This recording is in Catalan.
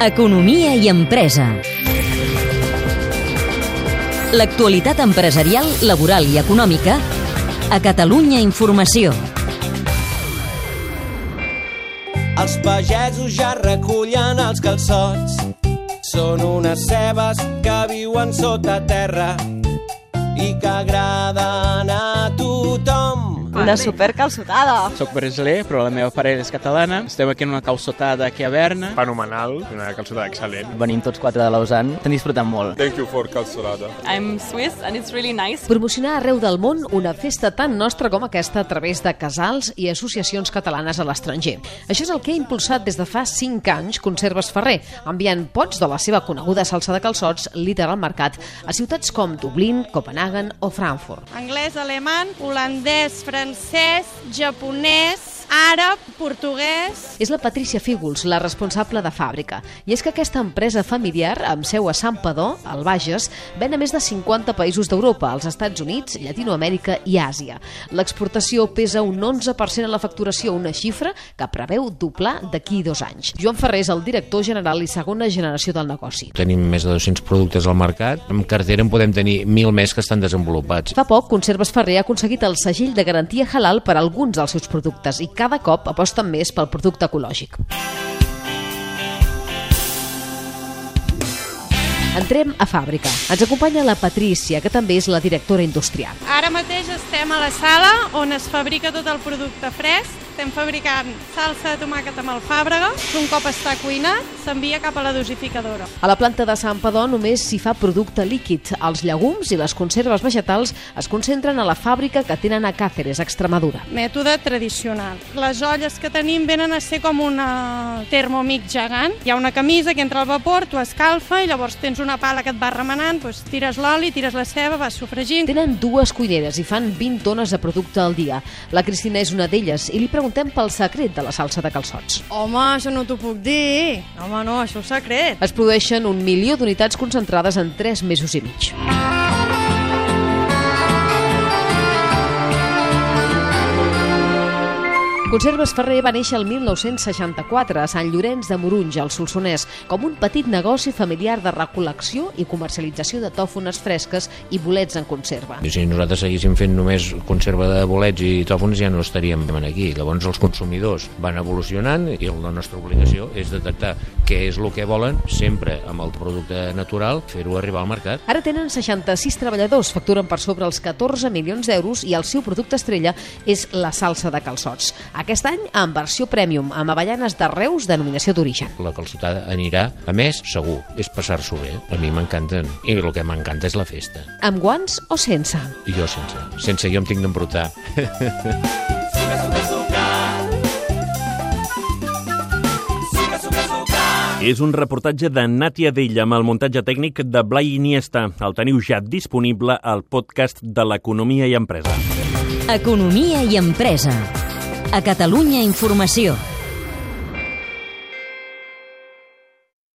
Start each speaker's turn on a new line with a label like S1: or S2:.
S1: Economia i empresa. L'actualitat empresarial, laboral i econòmica a Catalunya Informació.
S2: Els pagesos ja recullen els calçots. Són unes cebes que viuen sota terra i que agraden a tothom.
S3: Una supercalçotada.
S4: Soc brasiler, però la meva parella és catalana. Estem aquí en una calçotada aquí a Berna.
S5: Fenomenal, una calçotada excel·lent.
S6: Venim tots quatre de Lausanne, estem disfrutant molt.
S5: Thank you for calçotada.
S3: I'm Swiss and it's really nice.
S7: Promocionar arreu del món una festa tan nostra com aquesta a través de casals i associacions catalanes a l'estranger. Això és el que ha impulsat des de fa 5 anys Conserves Ferrer, enviant pots de la seva coneguda salsa de calçots líder al mercat a ciutats com Dublín, Copenhagen o Frankfurt.
S8: Anglès, alemany, holandès, francès, japonès, àrab, portuguès...
S7: És la Patricia Fígols, la responsable de fàbrica. I és que aquesta empresa familiar, amb seu a Sant Padó, al Bages, ven a més de 50 països d'Europa, als Estats Units, Llatinoamèrica i Àsia. L'exportació pesa un 11% en la facturació, una xifra que preveu doblar d'aquí dos anys. Joan Ferrer és el director general i segona generació del negoci.
S9: Tenim més de 200 productes al mercat. En cartera en podem tenir 1.000 més que estan desenvolupats.
S7: Fa poc, Conserves Ferrer ha aconseguit el segell de garantia halal per a alguns dels seus productes i cada cop aposten més pel producte ecològic. Entrem a fàbrica. Ens acompanya la Patrícia, que també és la directora industrial.
S8: Ara mateix estem a la sala on es fabrica tot el producte fresc. Estem fabricant salsa de tomàquet amb alfàbrega. Un cop està cuinat, s'envia cap a la dosificadora.
S7: A la planta de Sant Padó només s'hi fa producte líquid. Els llegums i les conserves vegetals es concentren a la fàbrica que tenen a Càceres, Extremadura.
S8: Mètode tradicional. Les olles que tenim venen a ser com una termòmic gegant. Hi ha una camisa que entra al vapor, tu escalfa i llavors tens una pala que et va remenant, doncs tires l'oli, tires la ceba, vas sofregint.
S7: Tenen dues cuineres i fan 20 tones de producte al dia. La Cristina és una d'elles i li preguntem pel secret de la salsa de calçots.
S8: Home, això no t'ho puc dir. Home, no, això és secret.
S7: Es produeixen un milió d'unitats concentrades en 3 mesos i mig. Conserves Ferrer va néixer el 1964 a Sant Llorenç de Morunys, al Solsonès, com un petit negoci familiar de recol·lecció i comercialització de tòfones fresques i bolets en conserva.
S9: I si nosaltres seguíssim fent només conserva de bolets i tòfons ja no estaríem aquí. Llavors els consumidors van evolucionant i la nostra obligació és detectar què és el que volen, sempre amb el producte natural, fer-ho arribar al mercat.
S7: Ara tenen 66 treballadors, facturen per sobre els 14 milions d'euros i el seu producte estrella és la salsa de calçots. Aquest any en versió premium, amb avellanes de Reus denominació d'origen.
S9: La calçotada anirà, a més, segur, és passar-s'ho bé. A mi m'encanten. I el que m'encanta és la festa.
S7: Amb guants o sense?
S9: I jo sense. Sense jo em tinc d'embrutar.
S10: És un reportatge de Nàtia Vell amb el muntatge tècnic de Blai Iniesta. El teniu ja disponible al podcast de l'Economia i Empresa.
S1: Economia i empresa. A Catalunya Informació.